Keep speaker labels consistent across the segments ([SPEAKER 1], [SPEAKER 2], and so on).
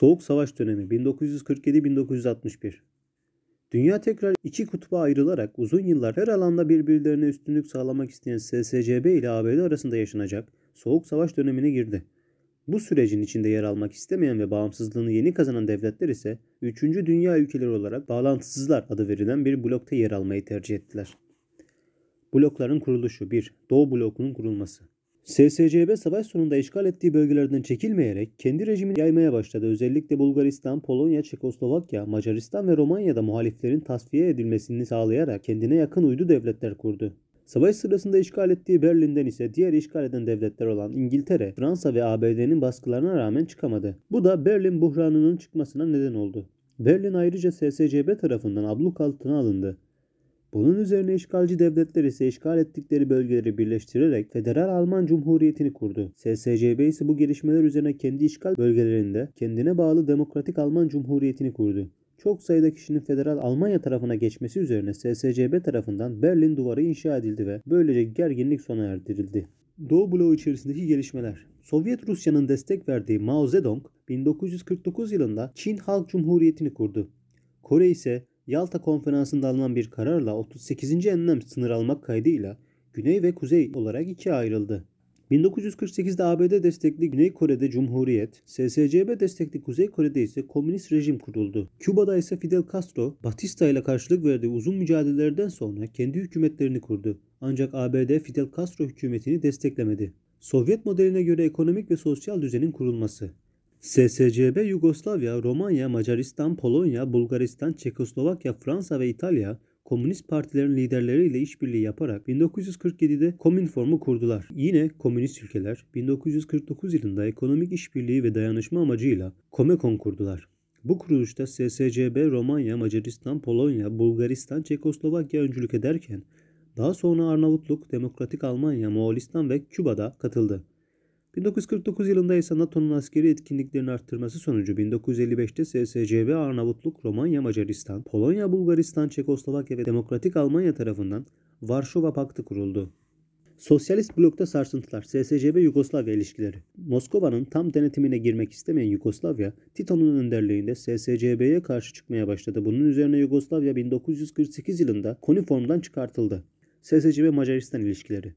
[SPEAKER 1] Soğuk Savaş dönemi 1947-1961 Dünya tekrar iki kutba ayrılarak uzun yıllar her alanda birbirlerine üstünlük sağlamak isteyen SSCB ile ABD arasında yaşanacak Soğuk Savaş dönemine girdi. Bu sürecin içinde yer almak istemeyen ve bağımsızlığını yeni kazanan devletler ise 3. Dünya ülkeleri olarak bağlantısızlar adı verilen bir blokta yer almayı tercih ettiler. Blokların kuruluşu 1. Doğu blokunun kurulması SSCB savaş sonunda işgal ettiği bölgelerden çekilmeyerek kendi rejimini yaymaya başladı. Özellikle Bulgaristan, Polonya, Çekoslovakya, Macaristan ve Romanya'da muhaliflerin tasfiye edilmesini sağlayarak kendine yakın uydu devletler kurdu. Savaş sırasında işgal ettiği Berlin'den ise diğer işgal eden devletler olan İngiltere, Fransa ve ABD'nin baskılarına rağmen çıkamadı. Bu da Berlin buhranının çıkmasına neden oldu. Berlin ayrıca SSCB tarafından abluk altına alındı. Bunun üzerine işgalci devletler ise işgal ettikleri bölgeleri birleştirerek Federal Alman Cumhuriyeti'ni kurdu. SSCB ise bu gelişmeler üzerine kendi işgal bölgelerinde kendine bağlı Demokratik Alman Cumhuriyeti'ni kurdu. Çok sayıda kişinin Federal Almanya tarafına geçmesi üzerine SSCB tarafından Berlin Duvarı inşa edildi ve böylece gerginlik sona erdirildi. Doğu bloğu içerisindeki gelişmeler. Sovyet Rusya'nın destek verdiği Mao Zedong 1949 yılında Çin Halk Cumhuriyeti'ni kurdu. Kore ise Yalta Konferansı'nda alınan bir kararla 38. enlem sınır almak kaydıyla Güney ve Kuzey olarak ikiye ayrıldı. 1948'de ABD destekli Güney Kore'de Cumhuriyet, SSCB destekli Kuzey Kore'de ise komünist rejim kuruldu. Küba'da ise Fidel Castro, Batista ile karşılık verdiği uzun mücadelelerden sonra kendi hükümetlerini kurdu. Ancak ABD Fidel Castro hükümetini desteklemedi. Sovyet modeline göre ekonomik ve sosyal düzenin kurulması. SSCB Yugoslavya, Romanya, Macaristan, Polonya, Bulgaristan, Çekoslovakya, Fransa ve İtalya komünist partilerin liderleriyle işbirliği yaparak 1947'de Komünform'u kurdular. Yine komünist ülkeler 1949 yılında ekonomik işbirliği ve dayanışma amacıyla Komekon kurdular. Bu kuruluşta SSCB, Romanya, Macaristan, Polonya, Bulgaristan, Çekoslovakya öncülük ederken daha sonra Arnavutluk, Demokratik Almanya, Moğolistan ve Küba'da katıldı. 1949 yılında ise NATO'nun askeri etkinliklerini arttırması sonucu 1955'te SSCB, Arnavutluk, Romanya, Macaristan, Polonya, Bulgaristan, Çekoslovakya ve Demokratik Almanya tarafından Varşova Paktı kuruldu. Sosyalist blokta sarsıntılar, SSCB Yugoslavya ilişkileri. Moskova'nın tam denetimine girmek istemeyen Yugoslavya, Tito'nun önderliğinde SSCB'ye karşı çıkmaya başladı. Bunun üzerine Yugoslavya 1948 yılında koniformdan çıkartıldı. SSCB Macaristan ilişkileri.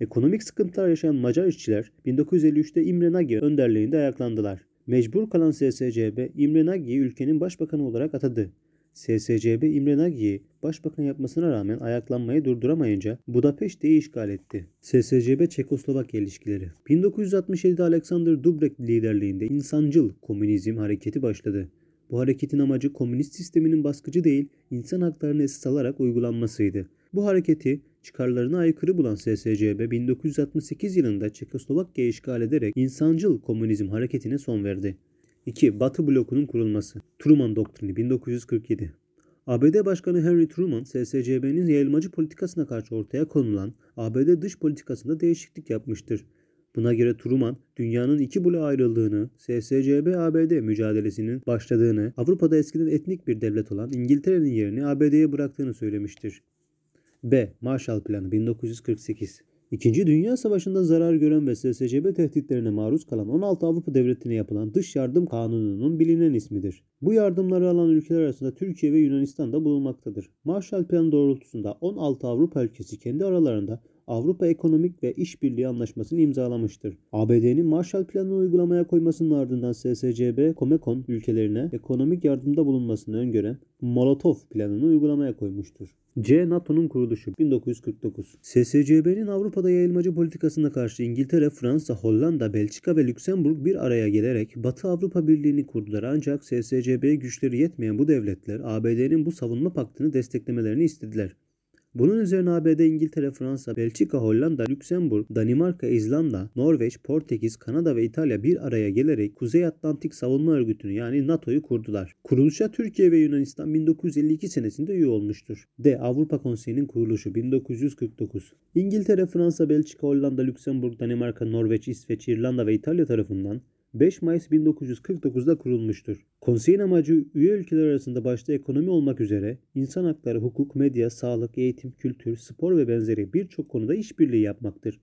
[SPEAKER 1] Ekonomik sıkıntılar yaşayan Macar işçiler 1953'te İmre Nagy önderliğinde ayaklandılar. Mecbur kalan SSCB İmre Nagy'yi ülkenin başbakanı olarak atadı. SSCB İmre Nagy'yi başbakan yapmasına rağmen ayaklanmayı durduramayınca Budapeşte'yi işgal etti. SSCB Çekoslovakya ilişkileri 1967'de Alexander Dubrek liderliğinde insancıl komünizm hareketi başladı. Bu hareketin amacı komünist sisteminin baskıcı değil, insan haklarını esas alarak uygulanmasıydı. Bu hareketi çıkarlarına aykırı bulan SSCB 1968 yılında Çekoslovakya'yı işgal ederek insancıl komünizm hareketine son verdi. 2. Batı blokunun kurulması. Truman Doktrini 1947 ABD Başkanı Henry Truman, SSCB'nin yayılmacı politikasına karşı ortaya konulan ABD dış politikasında değişiklik yapmıştır. Buna göre Truman, dünyanın iki bloğa ayrıldığını, SSCB-ABD mücadelesinin başladığını, Avrupa'da eskiden etnik bir devlet olan İngiltere'nin yerini ABD'ye bıraktığını söylemiştir. B. Marshall Planı 1948 İkinci Dünya Savaşı'nda zarar gören ve SSCB tehditlerine maruz kalan 16 Avrupa devletine yapılan dış yardım kanununun bilinen ismidir. Bu yardımları alan ülkeler arasında Türkiye ve Yunanistan da bulunmaktadır. Marshall Planı doğrultusunda 16 Avrupa ülkesi kendi aralarında Avrupa Ekonomik ve İşbirliği Anlaşması'nı imzalamıştır. ABD'nin Marshall Planı'nı uygulamaya koymasının ardından SSCB, Comecon ülkelerine ekonomik yardımda bulunmasını öngören Molotov Planı'nı uygulamaya koymuştur. C. NATO'nun kuruluşu 1949 SSCB'nin Avrupa'da yayılmacı politikasına karşı İngiltere, Fransa, Hollanda, Belçika ve Lüksemburg bir araya gelerek Batı Avrupa Birliği'ni kurdular. Ancak SSCB'ye güçleri yetmeyen bu devletler ABD'nin bu savunma paktını desteklemelerini istediler. Bunun üzerine ABD, İngiltere, Fransa, Belçika, Hollanda, Lüksemburg, Danimarka, İzlanda, Norveç, Portekiz, Kanada ve İtalya bir araya gelerek Kuzey Atlantik Savunma Örgütü'nü yani NATO'yu kurdular. Kuruluşa Türkiye ve Yunanistan 1952 senesinde üye olmuştur. D. Avrupa Konseyi'nin kuruluşu 1949. İngiltere, Fransa, Belçika, Hollanda, Lüksemburg, Danimarka, Norveç, İsveç, İrlanda ve İtalya tarafından 5 Mayıs 1949'da kurulmuştur. Konseyin amacı üye ülkeler arasında başta ekonomi olmak üzere insan hakları, hukuk, medya, sağlık, eğitim, kültür, spor ve benzeri birçok konuda işbirliği yapmaktır.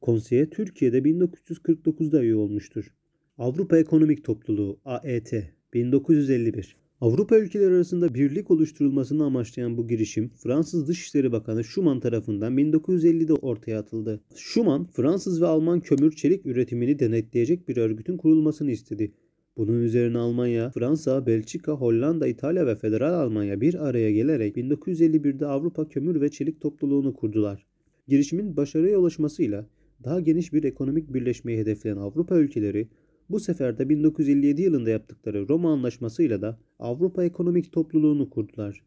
[SPEAKER 1] Konseye Türkiye'de 1949'da üye olmuştur. Avrupa Ekonomik Topluluğu AET 1951 Avrupa ülkeleri arasında birlik oluşturulmasını amaçlayan bu girişim Fransız Dışişleri Bakanı Schuman tarafından 1950'de ortaya atıldı. Schuman, Fransız ve Alman kömür çelik üretimini denetleyecek bir örgütün kurulmasını istedi. Bunun üzerine Almanya, Fransa, Belçika, Hollanda, İtalya ve Federal Almanya bir araya gelerek 1951'de Avrupa Kömür ve Çelik Topluluğunu kurdular. Girişimin başarıya ulaşmasıyla daha geniş bir ekonomik birleşmeyi hedefleyen Avrupa ülkeleri bu sefer de 1957 yılında yaptıkları Roma Anlaşması'yla da Avrupa Ekonomik Topluluğunu kurdular.